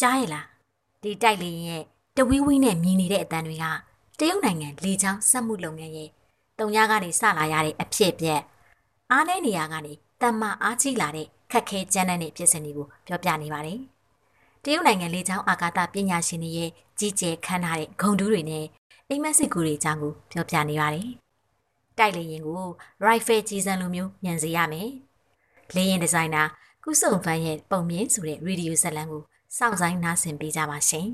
ကြားရလားဒီတိုက်လေရင်ရဲ့တဝီးဝီးနဲ့မြင်နေတဲ့အတန်တွေကတရုတ်နိုင်ငံလေချောင်းစက်မှုလုပ်ငန်းရဲ့တုံညာကနေစလာရတဲ့အဖြစ်ပြက်အားနည်းနေရကနေတမ္မာအားကြီးလာတဲ့ခက်ခဲကြမ်းတဲ့ဖြစ်စဉ်တွေကိုပြောပြနေပါတယ်။တရုတ်နိုင်ငံလေချောင်းအာကာသပညာရှင်တွေရဲ့ကြီးကျယ်ခမ်းနားတဲ့ဂုံတူးတွေနဲ့အိမ်မက်စစ်ကူတွေအကြောင်းကိုပြောပြနေပါတယ်။တိုက်လေရင်ကို rifle ကြီးစံလိုမျိုးညံစေရမယ်။လေရင်ဒီဇိုင်နာကုစုံဖန်ရဲ့ပုံမြင်ဆိုတဲ့ရေဒီယိုဇက်လန်ကို စောင့်ဆိုင်နားဆင်ပေးကြပါရှင်။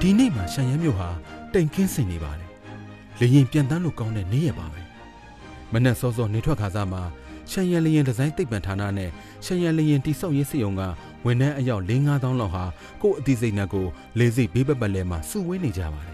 ဒီနေ့မှာရှန်ရမ်းမြို့ဟာတိမ်ခင်းစင်နေပါတယ်။လေရင်ပြန်တန်းလို့ကောင်းတဲ့နေ့ရပါပဲ။မနက်စောစောနေထွက်ခါစားမှာရှန်ရန်လျင်ဒီဇိုင်းသိပ္ပံဌာနနဲ့ရှန်ရန်လျင်တိဆောက်ရေးစစ်ရုံကဝန်ထမ်းအယောက်၄ -5000 လောက်ဟာကို့အသိစိတ်နဲ့ကိုလေစိတ်ဘေးပတ်ပတ်လဲမှာစုဝေးနေကြပါတယ်။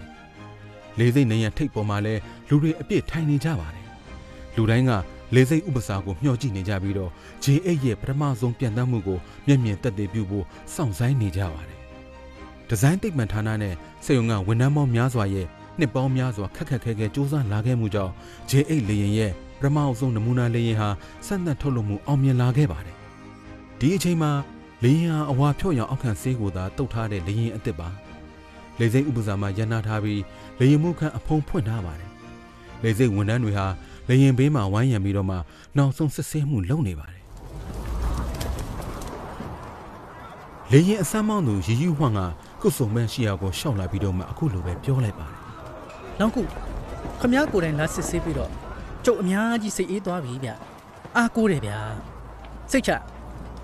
လေစိတ်နေရထိတ်ပေါ်မှာလဲလူတွေအပြစ်ထိုင်နေကြပါတယ်။လူတိုင်းကလေစိတ်ဥပစာကိုမျှော်ကြည့်နေကြပြီးတော့ J8 ရဲ့ပထမဆုံးပြန်တမ်းမှုကိုမျက်မြင်သက်သေပြုဖို့စောင့်ဆိုင်းနေကြပါတယ်။ဒီဇိုင်းသိပ္ပံဌာနနဲ့စစ်ရုံကဝန်ထမ်းပေါင်းများစွာရဲ့နှစ်ပေါင်းများစွာခက်ခက်ခဲခဲစူးစမ်းလာခဲ့မှုကြောင့် J8 လေရင်ရဲ့ပထမအဆုံးနမူနာလေရင်ဟာစက်သက်ထုတ်လုပ်မှုအောင်မြင်လာခဲ့ပါတယ်။ဒီအချိန်မှာလေရင်ဟာအဝါဖြော့ရောင်အောက်ခံဆေးကိုသာတုတ်ထားတဲ့လေရင်အစ်စ်ပါ။ လေစိတ်ဥပစာမှာရန်နာထားပြီးလေရင်မှုခန့်အဖုံဖွင့်ထားပါတယ်။လေစိတ်ဝန်ထမ်းတွေဟာလေရင်ဘေးမှာဝိုင်းရံပြီးတော့မှနောက်ဆုံးစစ်ဆေးမှုလုပ်နေပါတယ်။လေရင်အစမ်းမောင်းသူရီယူဟွမ်ကကုစုံမန်းရှိရာကိုရှောက်လာပြီးတော့မှအခုလိုပဲပြောလိုက်ပါတယ်နောက်ခုခမ ्या ကိုယ်တိုင်လာစစ်ဆေးပြီးတော့ကျုပ်အများကြီးစိတ်အေးသွားပြီဗျအားကိုးတယ်ဗျစိတ်ချ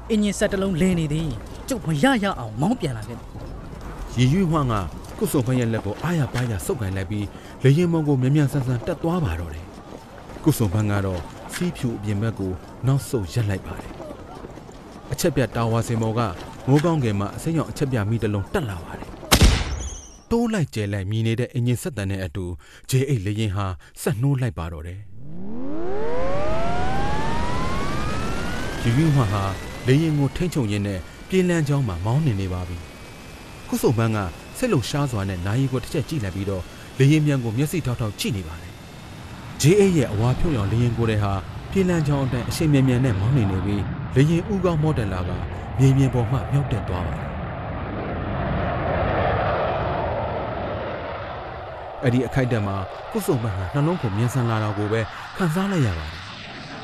အင်ဂျင်ဆက်တစ်လုံးလဲနေသေးရင်ကျုပ်မရရအောင်မောင်းပြန်လာခဲ့ရီယူဟွမ်က ကုစုံဖန်ရဲ့လက်ကိုအားရပါးရဆုပ်ကန်လိုက်ပြီးလေရင်မောင်ကိုမြ мян ဆန်းဆန်းတက်သွားပါတော့တယ်ကုစုံဖန်ကတော့စီးဖြူအပြင်ဘက်ကိုနောက်ဆုတ်ရက်လိုက်ပါတယ်အချက်ပြတ်တာဝါစင်မော်ကငိုးကောင်းငယ်မှာအစိမ်းရောင်အချက်ပြမိတစ်လုံးတက်လာပါတယ်တိုးလိုက်ကျဲလိုက်မြည်နေတဲ့အင်ဂျင်ဆက်တန်နဲ့အတူ J8 လေရင်ဟာဆက်နှိုးလိုက်ပါတော့တယ်ရီယူဟွမ်ဟာလေရင်ကိုထိမ့်ချုံရင်းနဲ့ပြေးလန်းချောင်းမှာမောင်းနေနေပါပြီကုစုံမန်းက ဆက်လုံရှားစွာနဲ့နိုင်ရီကိုတစ်ချက်ကြည့်လိုက်ပြီးတော့လေရင်မြန်ကိုမျက်စိထောက်ထောက်ကြည့်နေပါတယ် J8 ရဲ့အဝါဖြုတ်ရောင်လေရင်ကိုယ်တဲ့ဟာပြေးလန်းချောင်းအတိုင်းအရှိန်မြန်မြန်နဲ့မောင်းနေနေပြီးလေရင်ဥကောင်းမော်ဒယ်လာကမြေပြင်ပေါ်မှမြောက်တက်သွားပါတယ်အဲ့ဒီအခိုက်အတန့်မှာကုစုံမန်းဟာနှလုံးကိုမြင်ဆန်လာတာကိုပဲခံစားလိုက်ရပါတယ်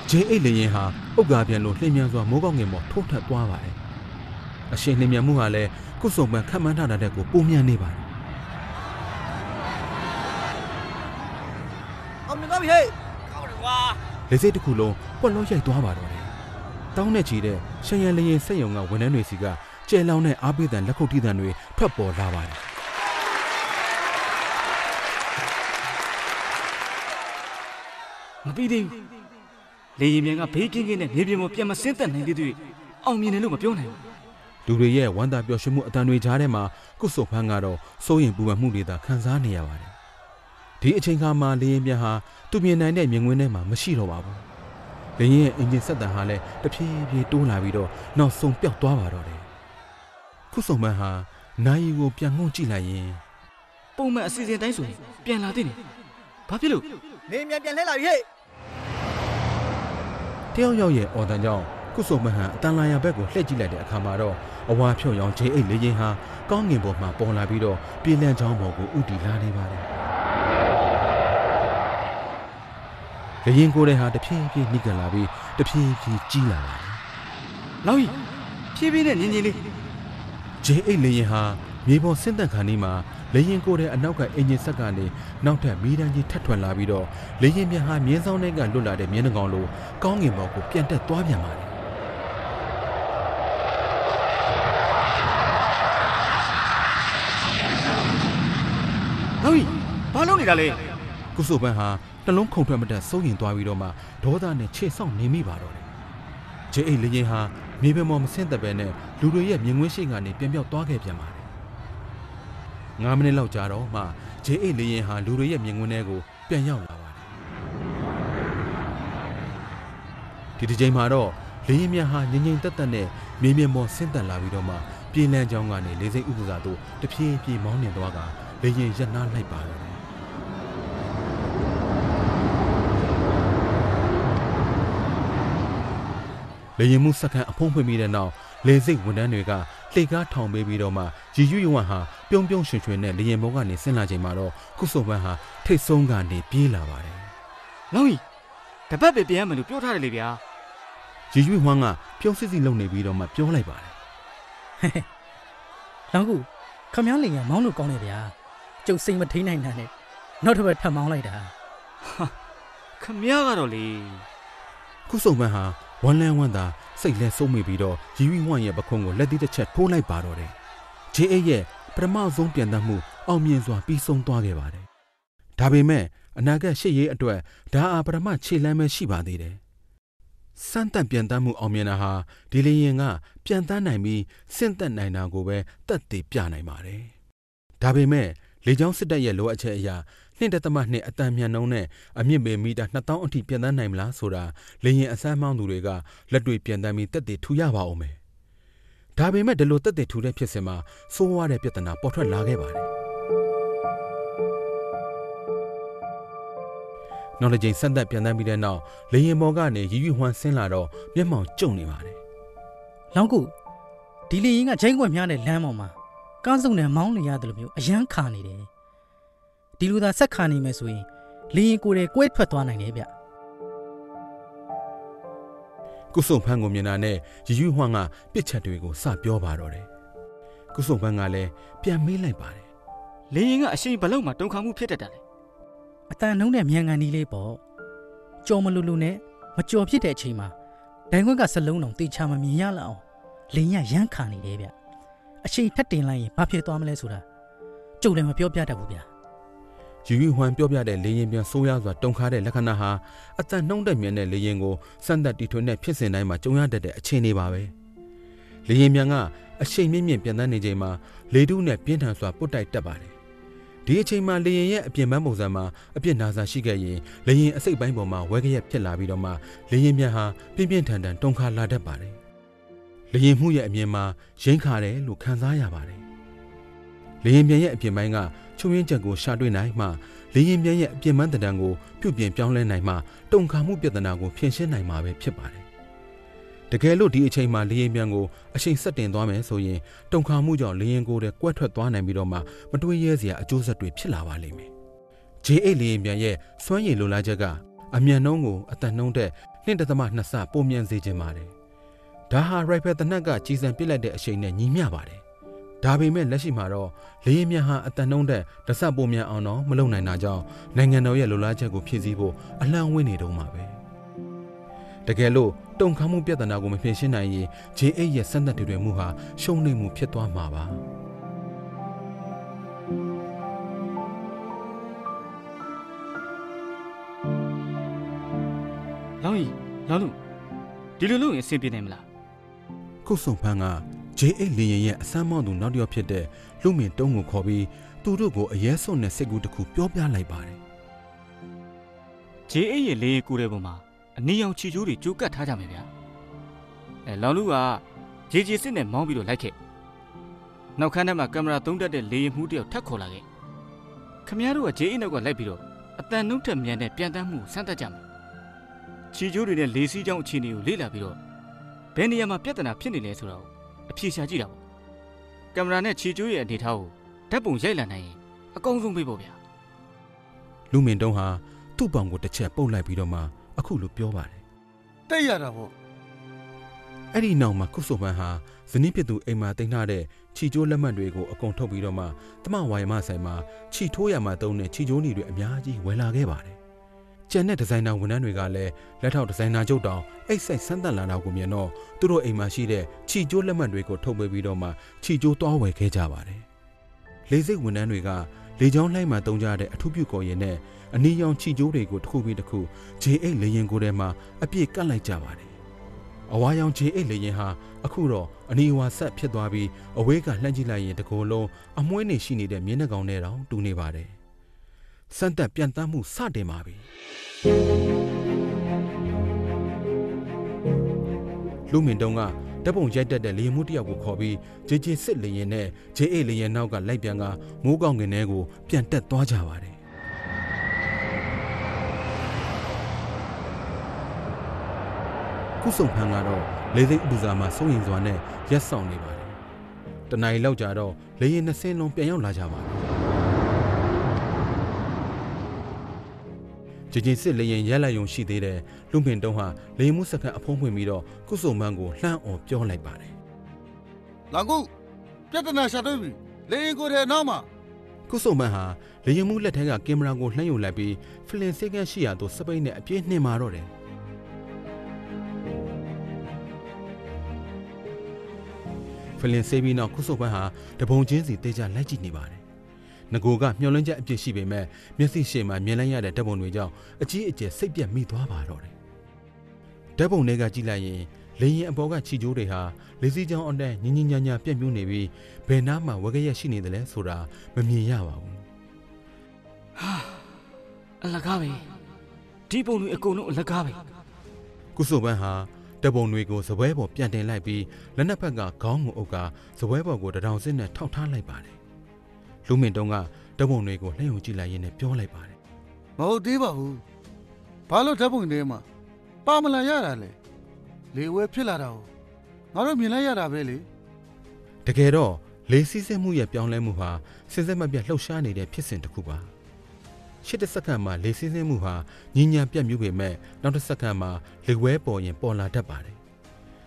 J8 လေရင်ဟာဥက္ကာပြန်လို့လှိမ့်မြန်စွာမိုးကောင်းငင်ပေါ်ထိုးထက်သွားပါတယ် အရှင်လှိမ့်မြန်မှုဟာလည်းကုစုံမန်းခတ်မှန်းထားတဲ့ကိုပုံမြန်နေပါတယ်အောင်မြင်သွားပြီဟဲ့ကောင်းတယ်ကွာလေစိတ်တစ်ခုလုံးပွက်လို့ရိုက်သွားပါတော့တယ်။တောင်းနဲ့ချီတဲ့ရှန်ရန်လျင်စက်ယုံကဝန်ထမ်းတွေစီကကျဲလောင်တဲ့အားပေးတဲ့လက်ခုပ်တီးတံတွေထွက်ပေါ်လာပါတယ်မပြီးသေးဘူးလေရင်မြန်ကဘေးကင်းကင်းနဲ့မြေပြင်ပေါ်ပြန်မဆင်းသက်နိုင်သေးသေးအောင်မြင်တယ်လို့မပြောနိုင်ဘူး။ လူတွေရဲ့ဝမ်းသာပျော်ရွှင်မှုအတန်တွေကြားထဲမှာကုစုဖန်းကတော့စိုးရင်ပူပန်မှုတွေသာခံစားနေရပါတယ်။ဒီအချိန်ခါမှာလေရင်ပြန်ဟာသူမြင်နိုင်တဲ့မြင်ကွင်းထဲမှာမရှိတော့ပါဘူး။လေရင်ရဲ့အင်ဂျင်ဆက်တန်ဟာလည်းတဖြည်းဖြည်းတိုးလာပြီးတော့နောက်ဆုံးပျောက်သွားပါတော့တယ်။ကုစုမန်းဟာနိုင်ရီကိုပြန်ငုံကြည့်လိုက်ရင်ပုံမှန်အစီအစဉ်တိုင်းဆိုရင်ပြန်လာသေးတယ်ဘာဖြစ်လို့နေမြန်ပြန်လှည့်လာပြီဟဲ့တယောက်ယောက်ရဲ့အော်တန်ကြောင့်ကုစုမဟန်အတန်လာရဘက်ကိုလှည့်ကြည့်လိုက်တဲ့အခါမှာတော့ အဝါဖြော့ရောင် J8 လေရင်ဟာကောင်းငင်ပေါ်မှာပေါ်လာပြီးတော့ပြည်လန့်ချောင်းပေါ်ကိုဥတီလာနေပါတယ်။လေရင်ကိုယ်တဲ့ဟာတဖြည်းဖြည်းနှိကပ်လာပြီးတဖြည်းဖြည်းကြီးလာပါတယ်လောက်ကြီးဖြည်းဖြည်းနဲ့ညင်ညင်လေး။ J8 လေရင်ဟာမြေပေါ်ဆင်းသက်ခါနီးမှာလေရင်ကိုယ်တဲ့အနောက်ကအင်ဂျင်ဆက်ကနေနောက်ထပ်မီးတန်းကြီးထပ်ထွက်လာပြီးတော့လေရင်မြန်ဟာမြင်းဆောင်တွေကလွတ်လာတဲ့မြင်းနှကောင်လိုကောင်းငင်ပေါ်ကိုပြန်တက်သွားပြန်ပါတယ် လောက်ကြီးဘာလုပ် နေတာလဲကုစုပန်းဟာနှလုံးခုန်ထွက်မတက်စိုးရင်သွားပြီးတော့မှဒေါသနဲ့ခြေဆောက်နေမိပါတော့တယ်။ဂျေအိတ်လရင်ဟာမြေပြင်ပေါ်မဆင်းသက်ပဲနဲ့လူတွေရဲ့မြင်ကွင်းရှိကနေပြန်ပြောက်သွားခဲ့ပြန်ပါတယ်။9မိနစ်လောက်ကြာတော့မှဂျေအိတ်လရင်ဟာလူတွေရဲ့မြင်ကွင်းထဲကိုပြန်ရောက်လာပါတယ်။ဒီတစ်ချိန်မှာတော့လေရင်မြတ်ဟာငငိမ့်တက်တက်နဲ့မြေပြင်ပေါ်ဆင်းသက်လာပြီးတော့မှပြည်လန်းချောင်းကနေလေစိတ်ဥပစာတို့တဖြည်းဖြည်းမောင်းနေသွားကလေရင်ရက်နားလိုက်ပါတော့တယ်။ လေရင်မှုစက္ကန့်အဖုံးဖွင့်ပြီးတဲ့နောက်လေစိတ်ဝန်ထမ်းတွေကလှေကားထောင်ပေးပြီးတော့မှရီယူယဝမ်ဟာပြုံးပြုံးရွှင်ရွှင်နဲ့လေရင်ဘောကနေဆင်းလာချိန်မှာတော့ကုစုံပန်းဟာထိတ်ဆုံးကနေပြေးလာပါတယ်လောင်းကြီးတပတ်ပဲပြန်ရမယ်လို့ပြောထားတယ်လေဗျာရီယူဝမ်ကပြုံးစစ်စစ်လုံနေပြီးတော့မှပြောလိုက်ပါတယ်လောင်ကူခမည်းလင်ရမောင်းလို့ကောင်းတယ်ဗျာကျုပ်စိတ်မထိန်နိုင်တာနဲ့နောက်တစ်ပတ်ထပ်မောင်းလိုက်တာခမရကတော့လေကုစုံပန်းဟာ ဝမ်းလန်းဝမ်းသာစိတ်လဲဆုံးမိပြီးတော့ရီယူဝမ်ရဲ့ပခုံးကိုလက်သီးတစ်ချက်ထိုးလိုက်ပါတော့တယ်ဂျေအေးရဲ့ပထမဆုံးပြန်တတ်မှုအောင်မြင်စွာပြီးဆုံးသွားခဲ့ပါတယ်ဒါပေမဲ့အနာဂတ်ရှေ့ရေးအတွက်ဒါအားပထမခြေလမ်းပဲရှိပါသေးတယ်စမ်းသပ်ပြန်တတ်မှုအောင်မြင်တာဟာဒီလေရင်ကပြန်တတ်နိုင်ပြီးစင့်သက်နိုင်တာကိုပဲတက်တည်ပြနိုင်ပါတယ်ဒါပေမဲ့လေကြောင်းစစ်တပ်ရဲ့လိုအပ်ချက်အရာ နှစ်တသမနှစ်အတန်မြန်နှုံးနဲ့အမြင့်ပေမီတာ2000အထိပြန်တန်းနိုင်မလားဆိုတာလေရင်အစမ်းမောင်းသူတွေကလက်တွေ့ပြန်တန်းပြီးတက်တည်ထူရပါအောင်မယ်ဒါပေမဲ့ဒီလိုတက်တည်ထူတဲ့ဖြစ်စဉ်မှာစိုးဝါးတဲ့ပြဿနာပေါ်ထွက်လာခဲ့ပါတယ်နောက်တစ်ချိန်ဆက်သက်ပြန်တန်းပြီးတဲ့နောက်လေရင်ပေါ်ကနေရီရီဟွမ်ဆင်းလာတော့မျက်မှောင်ကျုံနေပါတယ်လောင်ကူဒီလေရင်ကဂျိုင်းကွက်များတဲ့လမ်းပေါ်မှာကားစုံနဲ့မောင်းနေရတယ်လို့မျိုးအယမ်းခါနေတယ် ဒီလိုသာဆက်ခါနေမယ်ဆိုရင်လေရင်ကိုယ်တည်းကွဲထွက်သွားနိုင်တယ်ဗျကုစုံဖန်းကိုမြင်တာနဲ့ရီရီဟွမ်ကပြစ်ချက်တွေကိုစပြောပါတော့တယ်ကုစုံဖန်းကလည်းပြန်မေးလိုက်ပါတယ်လေရင်ကအရှိန်ဘလောက်မှတုံခါမှုဖြစ်တတ်တာလေအတန်နှုံးတဲ့မြန်ကန်ကြီးလေးပေါ့ကြော်မလူလူနဲ့မကြော်ဖြစ်တဲ့အချိန်မှာဒိုင်ခွက်ကစလုံးတော်တေချာမမြင်ရလောက်အောင်လင်းရရမ်းခါနေတယ်ဗျအချိန်ထက်တင်လိုက်ရင်ဘာဖြစ်သွားမလဲဆိုတာကျုပ်လည်းမပြောပြတတ်ဘူးဗျ ယူယူဟွမ်ပြောပြတဲ့လေရင်ပြန်ဆိုးရစွာတုံခါတဲ့လက္ခဏာဟာအတန်နှုံးတဲ့မြင်တဲ့လေရင်ကိုစမ်းသက်တီထွင်တဲ့ဖြစ်စဉ်တိုင်းမှာကြုံရတတ်တဲ့အခြေအနေပါပဲလေရင်မြန်ကအချိန်မြင့်မြင့်ပြန်တန်းနေချိန်မှာလေတုနဲ့ပြင်းထန်စွာပုတ်တိုက်တက်ပါတယ်ဒီအချိန်မှာလေရင်ရဲ့အပြင်ပန်းပုံစံမှာအပြစ်နာစာရှိခဲ့ရင်လေရင်အစိတ်ပိုင်းပေါ်မှာဝဲကရက်ဖြစ်လာပြီးတော့မှလေရင်မြန်ဟာပြင်းပြင်းထန်ထန်တုံခါလာတတ်ပါတယ်လေရင်မှုရဲ့အမြင်မှာရင်းခါတယ်လို့ခံစားရပါတယ်လေရင်မြန်ရဲ့အပြင်ပိုင်းက ချုံရင်းချက်ကိုရှာတွေ့နိုင်မှလေရင်မြန်ရဲ့အပြင်ပန်းတံတန်ကိုပြုတ်ပြင်ပြောင်းလဲနိုင်မှတုံခါမှုပြဿနာကိုဖြေရှင်းနိုင်မှာပဲဖြစ်ပါတယ်တကယ်လို့ဒီအချိန်မှာလေရင်မြန်ကိုအချိန်ဆက်တင်သွားမယ်ဆိုရင်တုံခါမှုကြောင့်လေရင်ကိုယ်တည်းကွက်ထွက်သွားနိုင်ပြီးတော့မှမတွေးရဲစရာအကျိုးဆက်တွေဖြစ်လာပါလိမ့်မယ် J8 လေရင်မြန်ရဲ့စွမ်းရည်လိုလားချက်ကအမြန်နှုံးကိုအတန်နှုံးတဲ့နှစ်တသမနှစ်ဆပိုမြန်စေခြင်းပါတယ်ဒါဟာ rifle တနက်ကကြီးစံပစ်လိုက်တဲ့အချိန်နဲ့ညီမျှပါတယ် ဒါပေမဲ့လက်ရှိမှာတော့လေရင်မြန်ဟာအတန်နှုံးတဲ့တဆပိုမြန်အောင်တော့မလုပ်နိုင်တာကြောင့်နိုင်ငံတော်ရဲ့လိုလားချက်ကိုဖြည့်ဆည်းဖို့အလန့်ဝင်းနေတော့မှာပဲတကယ်လို့တုံခါမှုပြဿနာကိုမဖြေရှင်းနိုင်ရင် J8 ရဲ့စံသက်တွေမှုဟာရှုံးနိမ့်မှုဖြစ်သွားမှာပါလောင်းကြီးလောင်းလို့ဒီလိုလုပ်ရင်အဆင်ပြေနိုင်မလားကုစုံဖန်းက J8 လေရင်ရဲ့အစမ်းမောင်းသူနောက်တစ်ယောက်ဖြစ်တဲ့လူမင်တုံးကိုခေါ်ပြီးသူတို့ကိုအရေးစွန်တဲ့စိတ်ကူးတစ်ခုပြောပြလိုက်ပါတယ်ဂျေအေးရဲ့လေရင်ကူတဲ့ပုံမှာအနီရောင်ချီချိုးတွေကြိုးကတ်ထားကြမယ်ဗျာအဲလောင်လူကဂျေဂျေစစ်နဲ့မောင်းပြီးတော့လိုက်ခဲ့နောက်ခန်းထဲမှာကင်မရာသုံးတက်တဲ့လေရင်မှုတစ်ယောက်ထပ်ခေါ်လာခဲ့ခမည်းတော်ကဂျေအေးနောက်ကလိုက်ပြီးတော့အတန်နှုတ်ထက်မြန်တဲ့ပြန်တမ်းမှုကိုစမ်းသပ်ကြမယ်ချီချိုးတွေနဲ့လေစီးကြောင်းအခြေအနေကိုလေ့လာပြီးတော့ဘယ်နေရာမှာပြဿနာဖြစ်နေလဲဆိုတာကို အဖြေရှာကြည့်တာပေါ့ကင်မရာနဲ့ချီချိုးရဲ့အနေထားကိုဓာတ်ပုံရိုက်လာနိုင်ရင်အကောင်းဆုံးပဲပေါ့ဗျာလူမင်တုံးဟာသူ့ပေါင်ကိုတစ်ချက်ပုတ်လိုက်ပြီးတော့မှအခုလိုပြောပါတယ်တိတ်ရတာပေါ့အဲ့ဒီနောက်မှာကုစုံဖန်းဟာဇနီးဖြစ်သူအိမ်မှာတင်ထားတဲ့ချီကျိုးလက်မှတ်တွေကိုအကုန်ထုတ်ပြီးတော့မှတမဝါယမဆိုင်မှာချီထိုးရမှာတုံးတဲ့ချီကျိုးနေတွေအများကြီးဝယ်လာခဲ့ပါတယ် ကျန်တဲ့ဒီဇိုင်နာဝန်ထမ်းတွေကလည်းလက်ထောက်ဒီဇိုင်နာချုပ်တောင်အိတ်ဆိုင်ဆန်းသက်လာတာကိုမြင်တော့သူတို့အိမ်မှာရှိတဲ့ချီကျိုးလက်မှတ်တွေကိုထုတ်ပေးပြီးတော့မှချီကျိုးသွားဝယ်ခဲ့ကြပါတယ်လေစိတ်ဝန်ထမ်းတွေကလေချောင်းလှိုင်းမှာတုံးကြတဲ့အထူးပြုကော်ရင်နဲ့အနီရောင်ချီကျိုးတွေကိုတစ်ခုပြီးတစ်ခု J8 လေရင်ကိုထဲမှာအပြည့်ကတ်လိုက်ကြပါတယ်အဝါရောင် J8 လေရင်ဟာအခုတော့အနီဝါဆက်ဖြစ်သွားပြီးအဝေးကလှမ်းကြည့်လိုက်ရင်တကိုယ်လုံးအမွှေးနေရှိနေတဲ့မျက်နှာကောင်နဲ့တောင်တူနေပါတယ် စမ်းသက်ပြန်တမ်းမှုစတင်ပါပြီလူမင်တုံးကဓာတ်ပုံရိုက်တက်တဲ့လေရင်မှုတစ်ယောက်ကိုခေါ်ပြီးဂျေဂျေစစ်လေရင်နဲ့ J8 လေရင်နောက်ကလိုက်ပြန်ကမိုးကောင်းငင်ထဲကိုပြန်တက်သွားကြပါတယ်ကုစုံဖန်းကတော့လေစိတ်အပူစာမှာစိုးရင်စွာနဲ့ရက်ဆောင်နေပါတယ်တနင်္လာလောက်ကြာတော့လေရင်နှစ်စင်းလုံးပြန်ရောက်လာကြပါတယ် ကြည်ကြည်စစ်လေရင်ရက်လိုက်ယုံရှိသေးတဲ့လူမင်တုံးဟာလေမှုစက္ကန့်အဖုံးဖွင့်ပြီးတော့ကုစုံမန်းကိုလှမ်းအောင်ပြောလိုက်ပါတယ်လာကုပြဿနာရှာတွေ့ပြီလေရင်ကိုတဲ့နောက်မှာကုစုံမန်းဟာလေရင်မှုလက်ထက်ကကင်မရာကိုလှမ်းယူလိုက်ပြီးဖလင်စေကန့်ရှိရာသို့စပိတ်နဲ့အပြည့်နှင်မာတော့တယ်ဖလင်စေးပြီးနောက်ကုစုံမန်းဟာတပုံချင်းစီတေးကြလိုက်ကြည့်နေပါတယ် ငကိုကမျောလင်းချက်အပြစ်ရှိပေမဲ့မျက်စိရှေ့မှာမြင်လိုက်ရတဲ့ဓာတ်ပုံတွေကြောင့်အကြီးအကျယ်စိတ်ပြက်မိသွားပါတော့တယ်ဓာတ်ပုံတွေကကြည့်လိုက်ရင်လေရင်အပေါ်ကခြိကျိုးတွေဟာလေစီချောင်းအတက်ညင်ညင်ညာညာပြက်ပြူးနေပြီးဘယ်နားမှာဝက်ကြရက်ရှိနေတယ်လဲဆိုတာမမြင်ရပါဘူးအလကားပဲဒီပုံတွေအကုန်လုံးအလကားပဲကုစုပန်းဟာတပုံတွေကိုစပွဲပေါ်ပြန်တင်လိုက်ပြီးလက်နှစ်ဖက်ကခေါင်းကိုအုပ်ကစပွဲပေါ်ကိုတထောင်စစ်နဲ့ထောက်ထားလိုက်ပါတယ် လူမင်တုံးကတပုံတွေကိုလှည့်ုံကြည့်လိုက်ရင်းနဲ့ပြောလိုက်ပါတယ်မဟုတ်သေးပါဘူးဘာလို့ဓာတ်ပုံထဲမှာပါမလာရတာလဲလေဝဲဖြစ်လာတာကိုငါတို့မြင်လိုက်ရတာပဲလေတကယ်တော့လေစီးဆင်းမှုရဲ့ပြောင်းလဲမှုဟာစဉ်ဆက်မပြတ်လှုပ်ရှားနေတဲ့ဖြစ်စဉ်တစ်ခုပါရှစ်တစ်စက္ကန့်မှာလေစီးဆင်းမှုဟာညဉ့်ညံပြတ်မြူးပေမဲ့နောက်တစ်စက္ကန့်မှာလေဝဲပေါ်ရင်ပေါ်လာတတ်ပါတယ်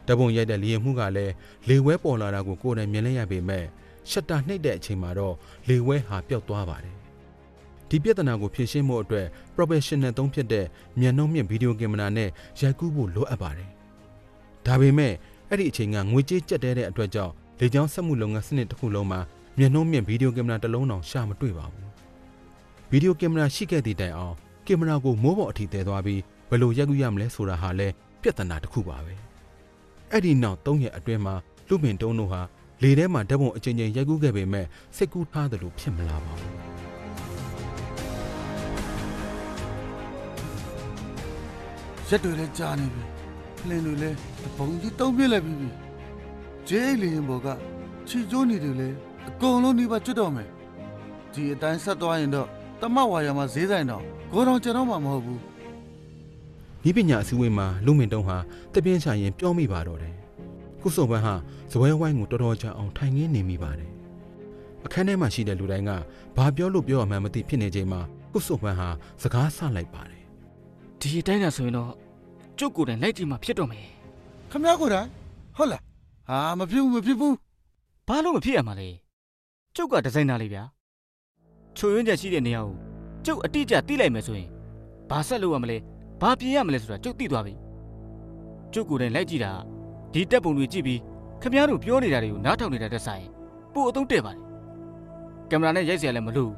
တပုံရိုက်တဲ့လေရင်မှုကလည်းလေဝဲပေါ်လာတာကိုကိုယ်တိုင်မြင်လိုက်ရပေမဲ့ ရှက်တာနှိပ်တဲ့အချိန်မှာတော့လေဝဲဟာပျောက်သွားပါတယ်ဒီပြဿနာကိုဖြေရှင်းဖို့အတွက် professional သုံးဖြစ်တဲ့မြန်နှုံးမြင့်ဗီဒီယိုကင်မရာနဲ့ရိုက်ကူးဖို့လိုအပ်ပါတယ်ဒါပေမဲ့အဲ့ဒီအချိန်ကငွေကြေးကျပ်တဲတဲ့အတွက်ကြောင့်လေကြောင်းစက်မှုလုပ်ငန်းစနစ်တစ်ခုလုံးမှာမြန်နှုံးမြင့်ဗီဒီယိုကင်မရာတစ်လုံးတောင်ရှာမတွေ့ပါဘူးဗီဒီယိုကင်မရာရှိခဲ့သည့်တိုင်အောင်ကင်မရာကိုမိုးပေါ်အထိတည်သွားပြီးဘယ်လိုရိုက်ကူးရမလဲဆိုတာဟာလည်းပြဿနာတစ်ခုပါပဲအဲ့ဒီနောက်၃ရက်အတွင်းမှာလူပင်တုံးတို့ဟာ လေထဲမှာဓာတ်ပုံအချိန်ချင်းရိုက်ကူးခဲ့ပေမဲ့စိတ်ကူးထားသလိုဖြစ်မလာပါဘူးရက်တွေလည်းကြာနေပြီဖလင်တွေလည်းတပုံကြီးတုံးပြစ်လိုက်ပြီးပြီဂျေးလေရင်ဘော်ကချီကျိုးနေတယ်လေအကုန်လုံးဒီပါကျွတ်တော့မယ်ဒီအတိုင်းဆက်သွားရင်တော့တမဝါယာမှာဈေးဆိုင်တော့ဂိုးတော်ကျွန်တော်မှမဟုတ်ဘူးဤပညာအစည်းအဝေးမှာလူမင်တုံးဟာတပြင်းချရင်ပြောမိပါတော့တယ် ကုစုံပန်းဟာဇပွဲဝိုင်းကိုတော်တော်ကြာအောင်ထိုင်ငင်းနေမိပါတယ်အခန်းထဲမှာရှိတဲ့လူတိုင်းကဘာပြောလို့ပြောရမှန်းမသိဖြစ်နေချိန်မှာကုစုံပန်းဟာစကားဆလိုက်ပါတယ်ဒီအတိုင်းသာဆိုရင်တော့ကျုပ်ကိုယ်တိုင်လိုက်ကြည့်မှဖြစ်တော့မယ်ခမ ्या ကိုယ်တိုင်ဟုတ်လားဟာမဖြစ်ဘူးမဖြစ်ဘူးဘာလို့မဖြစ်ရမှာလဲကျုပ်ကဒီဇိုင်နာလေးဗျာချိုရွင်းချက်ရှိတဲ့နေရာကိုကျုပ်အတိအကျသိလိုက်မယ်ဆိုရင်ဘာဆက်လုပ်ရမလဲဘာပြင်ရမလဲဆိုတာကျုပ်သိသွားပြီကျုပ်ကိုယ်တိုင်လိုက်ကြည့်တာ ဒီတက်ပုံတွေကြည့်ပြီးခမည်းတော်ပြောနေတာတွေကိုနားထောင်နေတာတက်ဆိုင်ပို့အသုံးတဲ့ပါတယ်ကင်မရာနဲ့ရိုက်เสียလည်းမလို့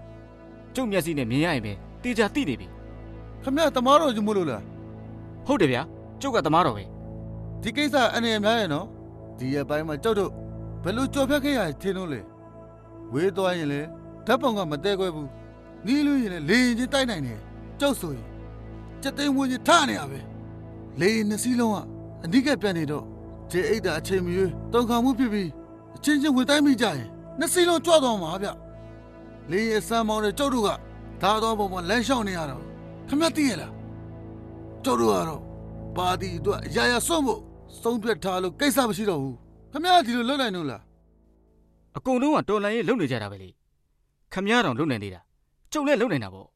ကျုပ်မျက်စိနဲ့မြင်ရရင်ပဲတေချာသိနေပြီ ခမ ्या တမားတော်ကြီးမို့လို့လား ဟုတ်တယ်ဗျာကျုပ်ကသမားတော်ပဲ ဒီကိစ္စအနေနဲ့များရဲ့နော်ဒီရဲ့ပိုင်းမှာကြောက်တော့ဘယ်လိုကြော်ဖြတ်ခဲ့ရထင်လို့လဲဝေးသွားရင်လေဓာတ်ပုံကမတဲခွဲဘူးနီးလို့ရင်လေလေရင်ချင်းတိုက်နိုင်တယ်ကြောက်ဆိုရင်စက်သိမ်းဝင်ချင်းထနေရပဲလေရင်နှစ်စီးလုံးကအနိကပြန်နေတော့ ဂျေအိတ်တာအချိန်မရွေးတုံခါမှုဖြစ်ပြီးအချင်းချင်းဝင်တိုက်မိကြရင်နှစ်စီးလုံးကြွသွားမှာဗျလေရင်စမ်းမောင်းတဲ့ကြောက်တို့ကဒါတော့ပုံမှာလမ်းလျှောက်နေရတော့ခမသိရလားကြောက်တို့ကတော့ပါတီအတွက်အရာရာစွန့်ဖို့ဆုံးဖြတ်ထားလို့ကိစ္စမရှိတော့ဘူးခမရဒီလိုလုပ်နိုင်လို့လားအကုန်လုံးကတော်လန်ရေးလုံနေကြတာပဲလေခမည်းတော်လုံနေနေတာကျုပ်လည်းလုံနေတာပေါ့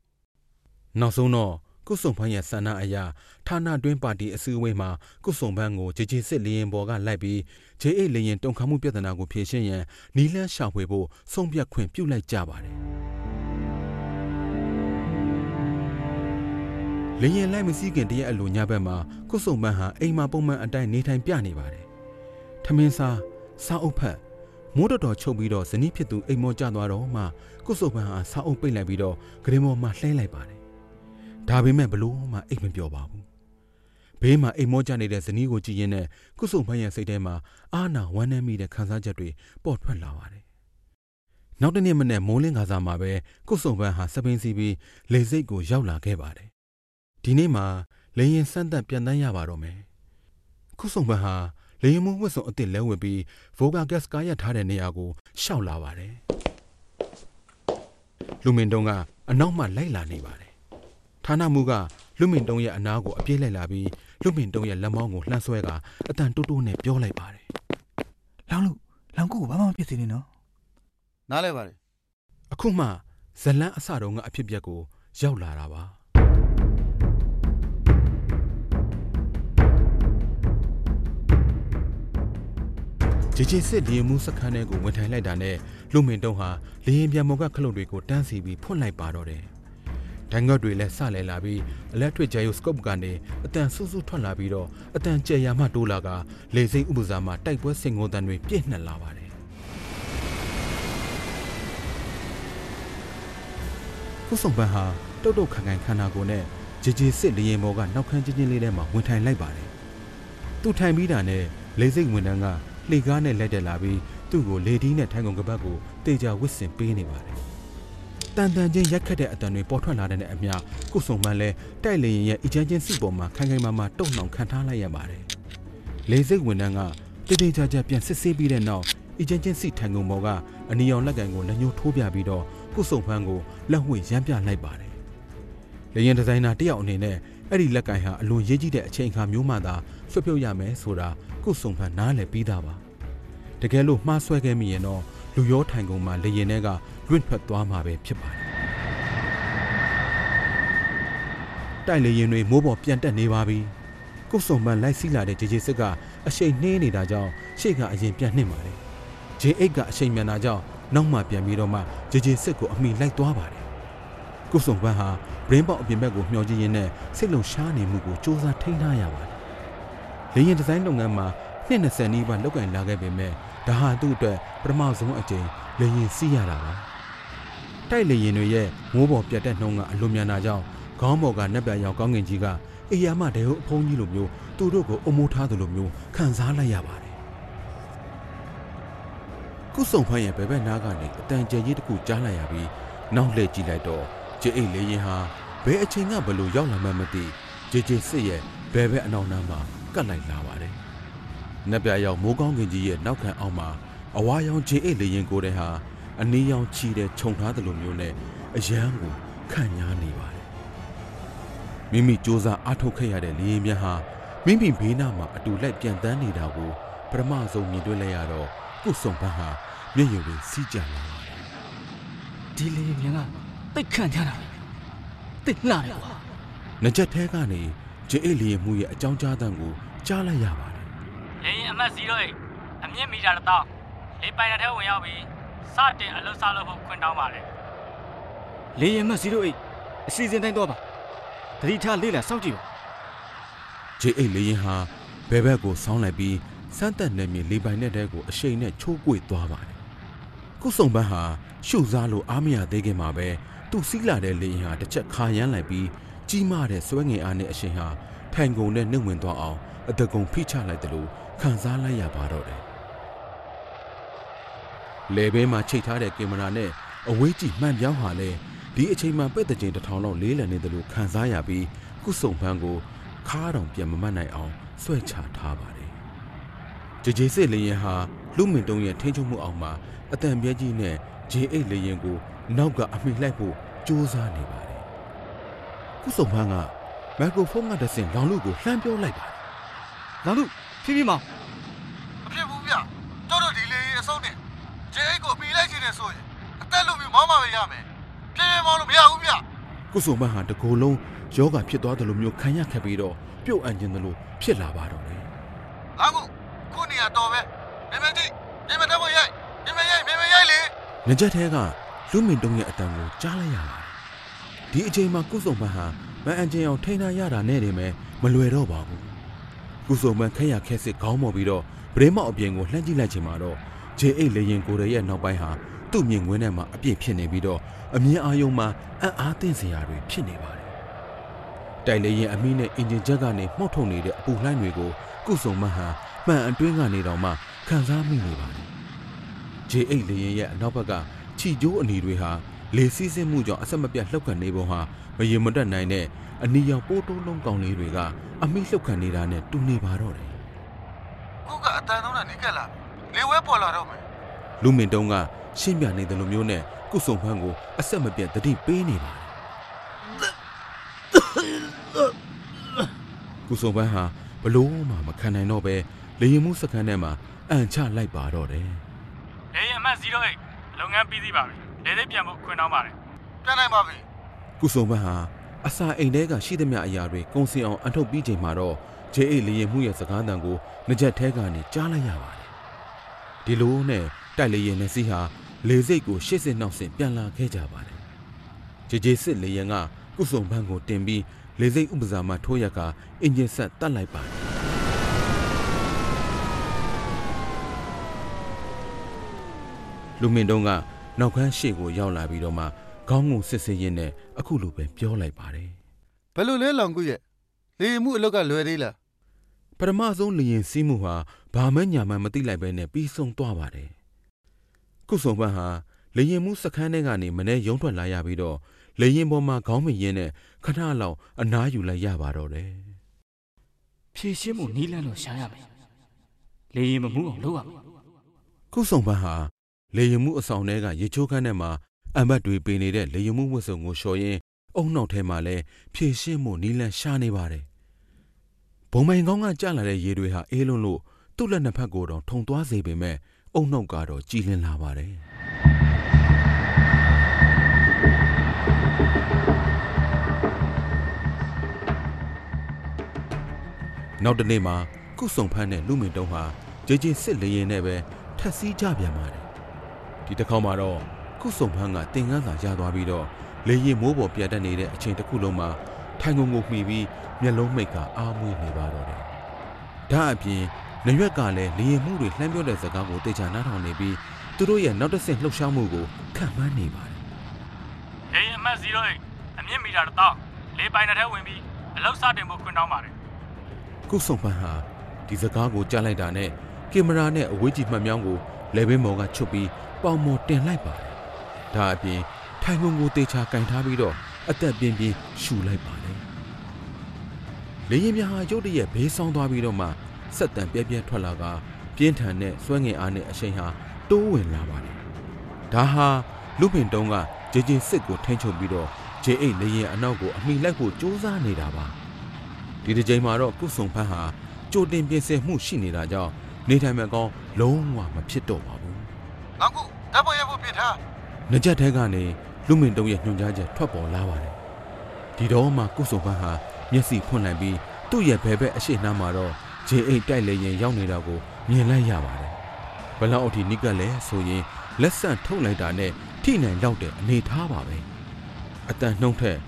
နောက်ဆုံးတော့ ကုစုံဖန်းရဲ့ဆန္ဒအရာဌာနတွင်းပါတီအစည်းအဝေးမှာကုစုံဖန်းကိုဂျေဂျေစစ်လျင်ပေါ်ကလိုက်ပြီးဂျေအိတ်လျင်တုံခါမှုပြဿနာကိုဖြေရှင်းရန်နီလန်းရှာဖွေဖို့ဆုံးဖြတ်ခွင့်ပြုလိုက်ကြပါတယ်လျင်လိုက်မစည်းခင်တရက်အလိုညဘက်မှာကုစုံဖန်းဟာအိမ်မှာပုံမှန်အတိုင်းနေထိုင်ပြနေပါတယ်ထမင်းစားစားအုပ်ဖက်မိုးတော်တော်ချုပ်ပြီးတော့ဇနီးဖြစ်သူအိမ်မောကျသွားတော့မှကုစုံဖန်းဟာစားအုပ်ပိတ်လိုက်ပြီးတော့ဂရင်မော်မှာလှဲလိုက်ပါတယ် ဒါပေမဲ့ဘလို့မှအိတ်မပြောပါဘူးဘေးမှာအိမ်မောကြနေတဲ့ဇနီးကိုကြည့်ရင်းနဲ့ကုစုံဖန်းရဲ့စိတ်ထဲမှာအာနာဝမ်းနည်းမိတဲ့ခံစားချက်တွေပေါ်ထွက်လာပါတယ်နောက်တစ်နေ့မနေ့မိုးလင်းခါစားမှာပဲကုစုံဖန်းဟာစပင်းစီပြီးလေစိတ်ကိုရောက်လာခဲ့ပါတယ်ဒီနေ့မှာလေရင်စမ်းသက်ပြန်တန်းရပါတော့မယ်ကုစုံဖန်းဟာလေရင်မှုဝတ်စုံအစ်စ်လဲဝင်ပြီးဗိုဂါဂက်စ်ကားရထားတဲ့နေရာကိုရှောက်လာပါတယ်လူမင်တုံးကအနောက်မှလိုက်လာနေပါတယ် ဌာနမှုကလူမင်တုံးရဲ့အနားကိုအပြေးလိုက်လာပြီးလူမင်တုံးရဲ့လက်မောင်းကိုလှမ်းဆွဲကာအတန်တိုးတိုးနဲ့ပြောလိုက်ပါတယ်လောင်းလို့လောင်းကိုဘာမှမဖြစ်စေနဲ့နော်နားလဲပါတယ်အခုမှဇလန်းအစတုန်းကအဖြစ်ပြက်ကိုရောက်လာတာပါဂျေဂျေစစ်ဒီမှုစခန်းထဲကိုဝင်ထိုင်လိုက်တာနဲ့လူမင်တုံးဟာလေရင်ပြန်မောကခလုတ်တွေကိုတန်းစီပြီးဖွင့်လိုက်ပါတော့တယ်။ ဒိုင်ငတ်တွေလည်းစလဲလာပြီး electric gyroscope ကနေအတန်ဆူဆူထွက်လာပြီးတော့အတန်ကြဲရမှတိုးလာကလေစိမ့်ဥပစာမှာတိုက်ပွဲစင်ကုန်တန်တွေပြည့်နှက်လာပါတယ်။ခုဆောင်ပန်းဟာတုတ်တုတ်ခံခံခန္ဓာကိုယ်နဲ့ဂျေဂျေစစ်လေရင်မောကနောက်ခန်းချင်းချင်းလေးထဲမှာဝင်ထိုင်လိုက်ပါတယ်။သူထိုင်ပြီးတာနဲ့လေစိမ့်ဝန်တန်းကလှေကားနဲ့လက်တက်လာပြီးသူ့ကိုလေဒီနဲ့ထိုင်ကုန်ကပတ်ကိုတေချာဝစ်စင်ပေးနေပါတယ်။ တန်တန်ချင်းရက်ခတ်တဲ့အတန်တွေပေါ်ထွက်လာတဲ့အမျှကုဆုံမှန်းလဲတိုက်လေရင်ရဲ့အချမ်းချင်းစီပေါ်မှာခိုင်ခိုင်မာမာတုံ့နှောင်ခံထားလိုက်ရပါတယ်။လေစိတ်ဝန်တန်းကတေတေချာချာပြန်စစ်ဆေးပြီးတဲ့နောက်အချမ်းချင်းစီထိုင်ကုန်ပေါ်ကအနီရောင်လက်ကန်ကိုလက်ညှိုးထိုးပြပြီးတော့ကုဆုံဖန်းကိုလက်ဝှေ့ရမ်းပြလိုက်ပါတယ်။လေရင်ဒီဇိုင်နာတယောက်အနေနဲ့အဲ့ဒီလက်ကန်ဟာအလွန်ရေးကြီးတဲ့အချိန်အခါမျိုးမှသာဆွတ်ပြုတ်ရမယ်ဆိုတာကုဆုံဖန်းနားလည်ပြီးသားပါ။တကယ်လို့မှားဆွဲခဲ့မိရင်တော့လူရောထိုင်ကုန်မှာလေရင်ထဲက လွင့်ထွက်သွားမှာပဲဖြစ်ပါတယ်။တိုက်လေရင်တွေမိုးပေါ်ပြန်တက်နေပါပြီ။ကုဆုံမှန်လိုက်စီးလာတဲ့ဂျေဂျေစစ်ကအရှိန်နှင်းနေတာကြောင့်ရှေ့ကအရင်ပြန်နှိမ့်ပါတယ်။ဂျေအိတ်ကအရှိန်မြန်တာကြောင့်နောက်မှပြန်ပြီးတော့မှဂျေဂျေစစ်ကိုအမိလိုက်သွားပါတယ်။ကုဆုံပန်းဟာဘရင်းပေါက်အပြင်ဘက်ကိုမျှော်ကြည့်ရင်းနဲ့စိတ်လုံရှားနေမှုကိုစူးစမ်းထိန်းထားရပါတယ်။လေရင်ဒီဇိုင်းလုပ်ငန်းမှာနှစ်20နီးပါးလောက်ကင်လာခဲ့ပေမဲ့ဒါဟာသူ့အတွက်ပထမဆုံးအကြိမ်လေရင်စီးရတာပါ တိုက်လေရင်တွေရဲ့မိုးပေါ်ပြတ်တဲ့နှုံးကအလွန်မြန်တာကြောင့်ခေါင်းပေါ်ကနက်ပြရောင်ကောင်းကင်ကြီးကအေးရမတဲဟုတ်အဖုံးကြီးလိုမျိုးသူတို့ကိုအမိုးထားသလိုမျိုးခံစားလိုက်ရပါတယ်ကုဆုံဖန်းရဲ့ဘယ်ဘက်နားကနေအတန်ကျဲကြီးတစ်ခုကြားလိုက်ရပြီးနောက်လှည့်ကြည့်လိုက်တော့ဂျေအိတ်လေရင်ဟာဘယ်အချိန်ကဘလို့ရောက်လာမှမသိဂျေဂျေစစ်ရဲ့ဘယ်ဘက်အနောက်နားမှာကတ်လိုက်လာပါတယ်နက်ပြရောက်မိုးကောင်းကင်ကြီးရဲ့နောက်ခံအောက်မှာအဝါရောင်ဂျေအိတ်လေရင်ကိုယ်တဲ့ဟာ အနီးရောင်ချီတဲ့ခြုံထားသလိုမျိုးနဲ့အယမ်းကိုခန့်ညားနေပါတယ်မိမိစူးစမ်းအားထုတ်ခဲ့ရတဲ့လေရင်မြတ်ဟာမိမိဘေးနားမှာအတူလိုက်ပြန်တန်းနေတာကိုပထမဆုံးမြင်တွေ့လိုက်ရတော့ကုဆုံဘန်းဟာမျက်ရည်တွေစီးကြလာပါတယ်ဒီလေမြန်ကတိတ်ခန့်ကြတာပဲတိတ်လှတယ်ကွာ။ငကြက်ထဲကနေဂျေအိတ်လီရဲ့မှုရဲ့အကြောင်းကြားတမ်းကိုကြားလိုက်ရပါတယ်လေရင်အမှတ်08အမြင့်မီတာတစ်တောင်းလေးပိုင်တဲ့ထဲဝင်ရောက်ပြီး စတင်အလွတ်စလုပ်ဖို့ခွင့်တောင်းပါတယ်လေရင်မ08အစီအစဉ်တိုင်းတော့ပါတတိထားလေးလာစောင့်ကြည့်ပါ။ဂျေအိတ်လီရင်ဟာဘဲဘက်ကိုဆောင်းလိုက်ပြီးစမ်းတက်နေမြေလေးပိုင်တဲ့တဲကိုအရှိန်နဲ့ချိုးကွေ့သွားပါတယ်။ကုဆုံဘန်းဟာရှုစားလို့အားမရသေးခင်မှာပဲသူ့စီးလာတဲ့လေရင်ဟာတစ်ချက်ခါရမ်းလိုက်ပြီးကြီးမားတဲ့ဆွဲငင်အားနဲ့အရှိန်ဟာထိုင်ကုန်နဲ့နှုတ်ဝင်သွားအောင်အတကုံဖိချလိုက်တယ်လို့ခံစားလိုက်ရပါတော့တယ်။ လေဘဲမှာချိတ်ထားတဲ့ကင်မရာနဲ့အဝေးကြည့်မှန်ပြောင်းဟာလည်းဒီအချိန်မှပဲ့တဲ့ချိန်တစ်ထောင်လောက်လေးလံနေတယ်လို့ခံစားရပြီးကုဆုံဘန်းကိုခါးတောင်ပြန်မမတ်နိုင်အောင်ဆွဲချထားပါတယ်။ဂျေဂျေစစ်လေရင်ဟာလူမင်တုံးရဲ့ထိန်းချုပ်မှုအောက်မှာအတန်ပြဲကြီးနဲ့ဂျေအိတ်လေရင်ကိုနောက်ကအမိလိုက်ဖို့ကြိုးစားနေပါတယ်။ကုဆုံဘန်းကမိုက်ခရိုဖုန်းကတဆင့်လောင်လူကိုလှမ်းပြောလိုက်ပါတယ်လောင်လူဖြည်းဖြည်းမောင် မဖြစ်ဘူးဗျကျောက်တို့ဒီလေးအစုံနဲ့ဂျေအိတ်ကိုပြီးလိုက်ချင်တယ်ဆိုရင်အသက်လူမျိုးမော င်းမပဲရမယ်ပြင်းပြင်းမောင်းလို့မရဘူးဗျ။ကုဆုံဘန်းဟာတကိုယ်လုံးယောဂဖြစ်သွားတယ်လို့မျိုးခံရခက်ပြီးတော့ပြုတ်အံ့ခြင်းတယ်လို့ဖြစ်လာပါတော့တယ်လာမှုခုနေရတော့ပဲမင်းမတိမင်းမတော့ရိုက်မင်းမရိုက်မင်းမရိုက်လေ။ငကြက်ထဲကလူမင်တုံးရဲ့အတန်ကိုကြားလိုက်ရပါတယ်။ဒီအချိန်မှာကုဆုံဘန်းဟာမအန်ကျင်အောင်ထိန်းထားရတာနဲ့တည်းပဲမလွယ်တော့ပါဘူး။ကုဆုံဘန်းခက်ရခက်စစ်ခေါင်းမော်ပြီးတော့ဗရင်မောက်အပြင်ကိုလှမ်းကြည့်လိုက်ချိန်မှာတော့ဂျေအိတ်လေရင်ကိုယ်ရဲ့နောက်ပိုင်းဟာ သူ့မြင်ကွင်းထဲမှာအပြည့်ဖြစ်နေပြီးတော့အမြင်အာရုံမှာအံ့အားသင့်စရာတွေဖြစ်နေပါတယ်။တိုက်လေရင်အမီးနဲ့အင်ဂျင်ချက်ကနေမှုတ်ထုံနေတဲ့အပူလှိုင်းတွေကိုကုဆုံမဟန်မှန်အတွင်းကနေတော့မှခံစားမိနေပါတယ်။ J8 လေရင်ရဲ့အနောက်ဘက်ကခြိကျိုးအနီတွေဟာလေစီးဆင်းမှုကြောင့်အဆက်မပြတ်လှုပ်ခတ်နေပုံဟာမရေမတက်နိုင်တဲ့အနီရောင်ပိုးတိုးလုံးကောင်လေးတွေကအမိလှုပ်ခတ်နေတာနဲ့တူနေပါတော့တယ်ခုကအတန်ဆုံးတာနိကက်လာလေဝဲပေါ်လာတော့မယ်။လူမင်တုံးက ရှင်းပြနေတယ်လို့မျိုးနဲ့ကုဆုံဖန်းကိုအဆက်မပြတ်တတိပေးနေပါတယ်ကုစုံပန်းဟာဘလို့မှမခံနိုင်တော့ပဲလေရင်မှုစခန်းထဲမှာအန်ချလိုက်ပါတော့တယ်လေရင်အမှတ်08လုပ်ငန်းပြီးသေးပါပြီလေသိပြန်ဖို့ခွင့်တောင်းပါတယ်ပြန်နိုင်ပါပြီကုစုံပန်းဟာအစာအိမ်ထဲကရှိသမျှအရာတွေကုံစင်အောင်အန်ထုတ်ပြီးချိန်မှာတော့ဂျေအိတ်လေရင်မှုရဲ့စကားတန်ကိုငကြက်ထဲကနေကြားလိုက်ရပါတယ်ဒီလိုနဲ့တိုက်လေရင်နဲ့စီးဟာ လေစိတ်ကိုရှေ့စစ်နောက်စစ်ပြန်လာခဲ့ကြပါတယ်ဂျေဂျေစစ်လေရင်ကကုစုံပန်းကိုတင်ပြီးလေစိတ်ဥပစာမှာထိုးရကအင်ဂျင်ဆက်တတ်လိုက်ပါတယ်လူမင်းတုံးကနောက်ခန်းရှေ့ကိုရောက်လာပြီးတော့မှခေါင်းငုံစစ်စစ်ရင်းနဲ့အခုလိုပဲပြောလိုက်ပါတယ်ဘယ်လိုလဲလောင်ကူရဲ့လေရင်မှုအလုတ်ကလွယ်သေးလားပထမဆုံးလေရင်စီးမှုဟာဘာမှညာမှမသိလိုက်ပဲနဲ့ပြီးဆုံးသွားပါတယ် ခုဆုံပန်းဟာ လေရင်မှုစခန်းထဲကနေ မနေ့ရုံထွက်လာရပြီးတော့ လေရင်ပေါ်မှာ ခေါင်းမရင်းနဲ့ ခဏလောက် အနားယူလိုက်ရပါတော့တယ် ဖြည့်ရှင်းမှုနီးလန်းလို့ရှာရမယ် လေရင်မမှုအောင် လုပ်ရမယ်ခုဆုံပန်းဟာ လေရင်မှုအဆောင်ထဲက ရေချိုးခန်းထဲမှာအံဘတ်တွေပင်နေတဲ့ လေရင်မှုဝတ်စုံကို လျှော်ရင်းအုံနောက်ထဲမှာလဲဖြည့်ရှင်းမှုနီးလန်းရှာနေပါတယ် ဘုံမိုင်ကောင်းက ကျလာတဲ့ရေတွေဟာ အေးလွန်းလို့ သူ့လက်နှစ်ဖက်ကိုတော့ထုံသွားစေပေမဲ့ အုံနောက်ကတော့ကြည်လင်လာပါတယ်နောက်တစ်နေ့မှာကုစုံဖန်းနဲ့လူမင်တုံးဟာဂျေဂျေစစ်လေရင်နဲ့ပဲထက်စီးကြပြန်ပါတယ်ဒီတစ်ခေါက်မှာတော့ကုစုံဖန်းကတင်ကန်းစာရသွားပြီးတော့လေရင်မိုးပေါ်ပြတ်တက်နေတဲ့အချိန်တစ်ခုလုံးမှာထိုင်ကုန်ကိုမှီပြီးမျက်လုံးမိတ်ကအားမွေးနေပါတော့တယ်ဒါအပြင် နရွက်ကလည်းလေရင်မှုတွေလှမ်းပြောတဲ့စကားကိုတေချာနားထောင်နေပြီးသူတို့ရဲ့နောက်တစ်ဆင့်လှုပ်ရှားမှုကိုခံမှန်းနေပါတယ်လေရင်အမှတ်08အမြင့်မီတာ1000လေပိုင်တဲ့ထဲဝင်ပြီးအလောက်စတင်ဖို့ခွင့်တောင်းပါတယ်ကုစုံဖန်းဟာဒီစကားကိုကြားလိုက်တာနဲ့ကင်မရာနဲ့အဝေးကြည့်မှတ်မြောင်းကိုလေဘင်းမော်ကချွတ်ပြီးပေါင်မော်တင်လိုက်ပါတယ်။ဒါအပြင်ထိုင်ကုန်ကိုတေချာကင်ထားပြီးတော့အသက်ပြင်းပြင်းရှူလိုက်ပါတယ်။လေရင်မြဟာရုတ်တရက်ဘေးဆောင်းသွားပြီးတော့မှ ဆက်တန်ပြဲပြဲထွက်လာကပြင်းထန်တဲ့စွဲငင်အားနဲ့အရှိန်ဟာတိုးဝင်လာပါတယ်။ဒါဟာလူပင်တုံးကဂျေဂျေစစ်ကိုထိန်းချုပ်ပြီးတော့ဂျေအိတ်လေရင်အနောက်ကိုအမိလိုက်ဖို့စူးစမ်းနေတာပါ။ဒီတစ်ချိန်မှာတော့ကုစုံဖန်းဟာကြိုတင်ပြင်ဆင်မှုရှိနေတာကြောင့်နေထိုင်မဲ့ကောင်းလုံးဝမဖြစ်တော့ပါဘူးလောင်ကူဓာတ်ပေါ်ရဖို့ပြင်ထား။ငကြက်ထဲကနေလူမင်တုံးရဲ့ညွှန်ကြားချက်ထွက်ပေါ်လာပါတယ်။ဒီတော့မှကုစုံဖန်းဟာမျက်စိဖွင့်လိုက်ပြီးသူ့ရဲ့ဘဲဘက်အရှိနှမ်းမှာတော့ ဂျေအိတ်တိုက်လေရင်ရောက်နေတာကိုမြင်လိုက်ရပါတယ်။ဘလောက်အထိနိကက်လဲဆိုရင်လက်ဆန့်ထုတ်လိုက်တာနဲ့ထိနိုင်တော့တဲ့အနေထားပါပဲ။အတန်နှုံးထက်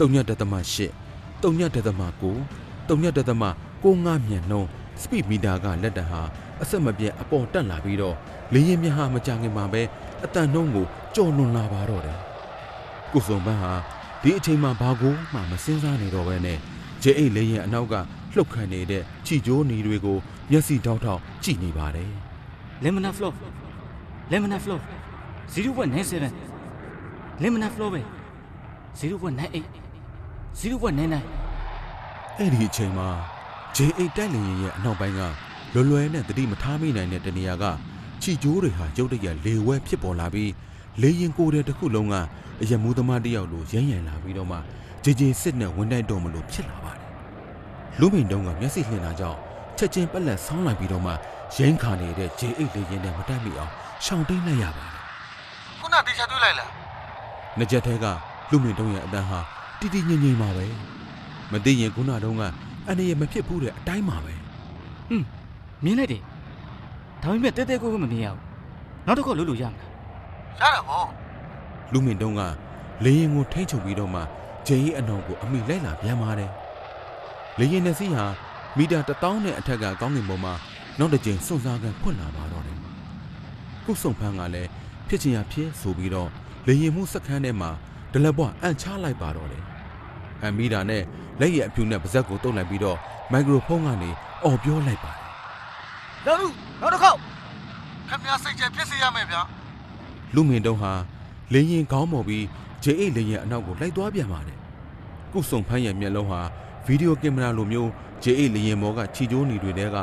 တုံညက်တသမ8တုံညက်တသမ9တုံညက်တသမ6ငါမြန်နှုံးစပီမီတာကလက်တံဟာအဆက်မပြတ်အပေါ်တက်လာပြီးတော့လေရင်မြဟာမကြခင်မှာပဲအတန်နှုံးကိုကြော်လွန်လာပါတော့တယ်။ကုစုံပန်းဟာဒီအချိန်မှာဘာကိုမှမစင်စားနေတော့ဘဲနဲ့ဂျေအိတ်လေရင်အနောက်က လှုပ်ခတ်နေတဲ့ချီကျိုးနီတွေကိုမျက်စိတောက်တောက်ကြည့်နေပါတယ်လေမနာဖလော့လေမနာဖလော့0197လေမနာဖလော့ပဲ0198 0199။အဲ့ဒီအချိန်မှာဂျေအိတ်တိုက်လေရင်ရဲ့အနောက်ပိုင်းကလွယ်လွယ်နဲ့တတိမထားမိနိုင်တဲ့တနေရာကချီကျိုးတွေဟာရုတ်တရက်လေဝဲဖြစ်ပေါ်လာပြီးလေရင်ကိုယ်တဲ့တစ်ခုလုံးကအယမူသမားတစ်ယောက်လိုရမ်းရံလာပြီးတော့မှဂျေဂျေစစ်နဲ့ဝင်တိုက်တော်မလို့ဖြစ်လာပါတယ်။ လူမိန်တုံးကမျက်စိလှင်တာကြောင့်ချက်ချင်းပက်လက်ဆောင်းလိုက်ပြီးတော့မှရင်းခါနေတဲ့ဂျေအိတ်လေရင်နဲ့မတိုက်မိအောင်ရှောင်တိန်လိုက်ရပါတယ်ခုနတေချာတွေ့လိုက်လား။ငကြက်ထဲကလူမိန်တုံးရဲ့အတန်းဟာတီတီငိမ့်ငိမ့်ပါပဲ။မသိရင်ခုနတုန်းကအန်ရမဖြစ်ဘူးတဲ့အတိုင်းပါပဲ။ဟွန်းမြင်လိုက်တယ်ဒါပေမဲ့တဲတဲကိုကိုမမြင်ရဘူးနောက်တစ်ခေါက်လုပ်လို့ရမလားရတာဗောလူမင်တုံးကလေရင်ကိုထိမ့်ချုပ်ပြီးတော့မှဂျေကြီးအနောင်ကိုအမိလိုက်လာပြန်ပါတယ်။ လေရင်နှစ်စီးဟာမီတာ1000နဲ့အထက်ကကောင်းကင်ပေါ်မှာနောက်တစ်ကြိမ်စွန့်စားကန်ဖွင့်လာပါတော့တယ်။ကုစုံဖန်းကလည်းဖြစ်ချင်ရဖြစ်ဆိုပြီးတော့လေရင်မှုစက္ကန့်ထဲမှာဒလက်ဘွားအန်ချလိုက်ပါတော့တယ်။အန်မီတာနဲ့လက်ရည်အဖြူနဲ့ပါဇက်ကိုတုတ်လိုက်ပြီးတော့မိုက်ခရိုဖုန်းကနေအော်ပြောလိုက်ပါတယ်လောင်လူနောက်တစ်ခေါက်ခင်ဗျားစိတ်ကြဖြစ်စေရမယ်ဗျာလူမင်တုံးဟာလေရင်ကောင်းမော်ပြီးဂျေအိတ်လေရင်အနောက်ကိုလိုက်သွားပြန်ပါတယ်ကုစုံဖန်းရဲ့မျက်လုံးဟာ ဗီဒီယိုကင်မရာလိုမျိုးဂျေအိတ်လေရင်မော်ကချီကျိုးနေတွေတဲက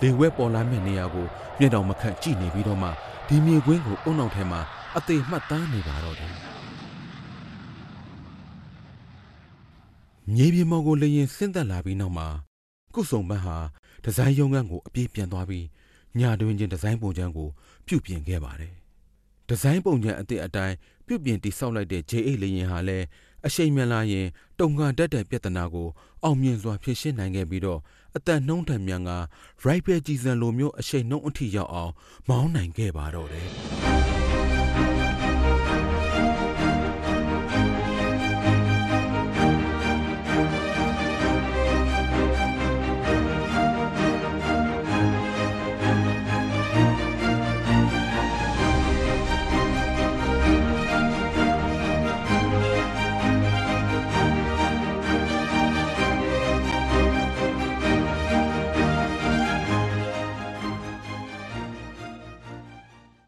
လေဝဲပေါ်လာမဲ့နေရာကိုမျက်တောင်မခတ်ကြည့်နေပြီးတော့မှဒီမြေကွင်းကိုအုံနောက်ထဲမှာအသေးမှတ်သားနေပါတော့တယ်မြေပြင်မော်ကိုလေရင်ဆင်းသက်လာပြီးနောက်မှာကုစုံဘတ်ဟာဒီဇိုင်းရုံးခန်းကိုအပြေးပြန်သွားပြီးညတွင်ချင်းဒီဇိုင်းပုံချမ်းကိုပြုပြင်ခဲ့ပါတယ်။ဒီဇိုင်းပုံချမ်းအသစ်အတိုင်းပြုပြင်တိစောက်လိုက်တဲ့ JA လေရင်ဟာလည်း အရှိန်မြန်လာရင် တုံကန်တက်တဲ့ပြဿနာကို အောင်မြင်စွာ ဖြေရှင်းနိုင်ခဲ့ပြီးတော့ အသက်နှုံးထန်မြန်က right ပဲကြည်စံလိုမျိုး အရှိန်နှုံးအထိရောက်အောင် မောင်းနိုင်ခဲ့ပါတော့တယ်။